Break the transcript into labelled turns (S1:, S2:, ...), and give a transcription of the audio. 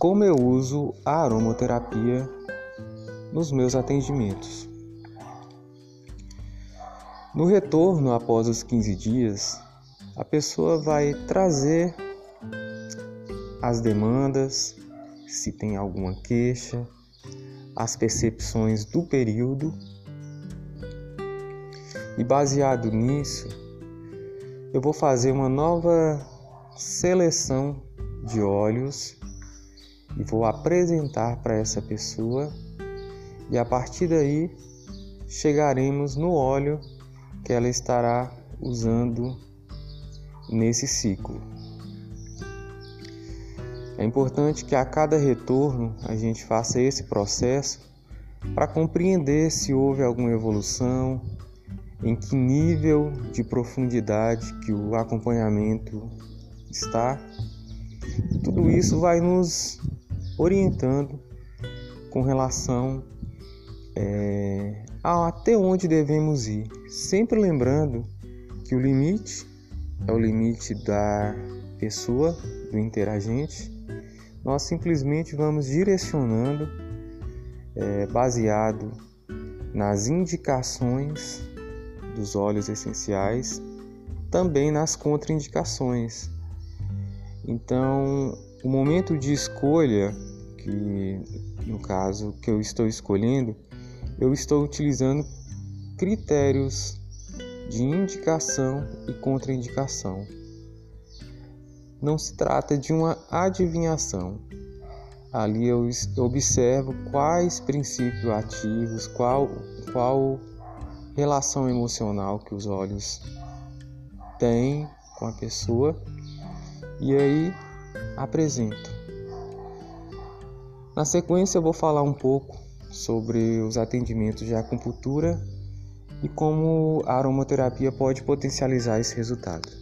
S1: como eu uso a aromaterapia nos meus atendimentos. No retorno após os 15 dias, a pessoa vai trazer as demandas, se tem alguma queixa, as percepções do período. E baseado nisso, eu vou fazer uma nova seleção de óleos e vou apresentar para essa pessoa e a partir daí chegaremos no óleo que ela estará usando nesse ciclo. É importante que a cada retorno a gente faça esse processo para compreender se houve alguma evolução, em que nível de profundidade que o acompanhamento está. Tudo isso vai nos orientando com relação é, a até onde devemos ir, sempre lembrando que o limite é o limite da pessoa, do interagente. Nós simplesmente vamos direcionando, é, baseado nas indicações dos óleos essenciais, também nas contraindicações. Então, o momento de escolha, que no caso que eu estou escolhendo, eu estou utilizando critérios de indicação e contraindicação. Não se trata de uma adivinhação. Ali eu observo quais princípios ativos, qual, qual relação emocional que os olhos têm com a pessoa e aí apresento. Na sequência eu vou falar um pouco sobre os atendimentos de acupuntura e como a aromaterapia pode potencializar esse resultado.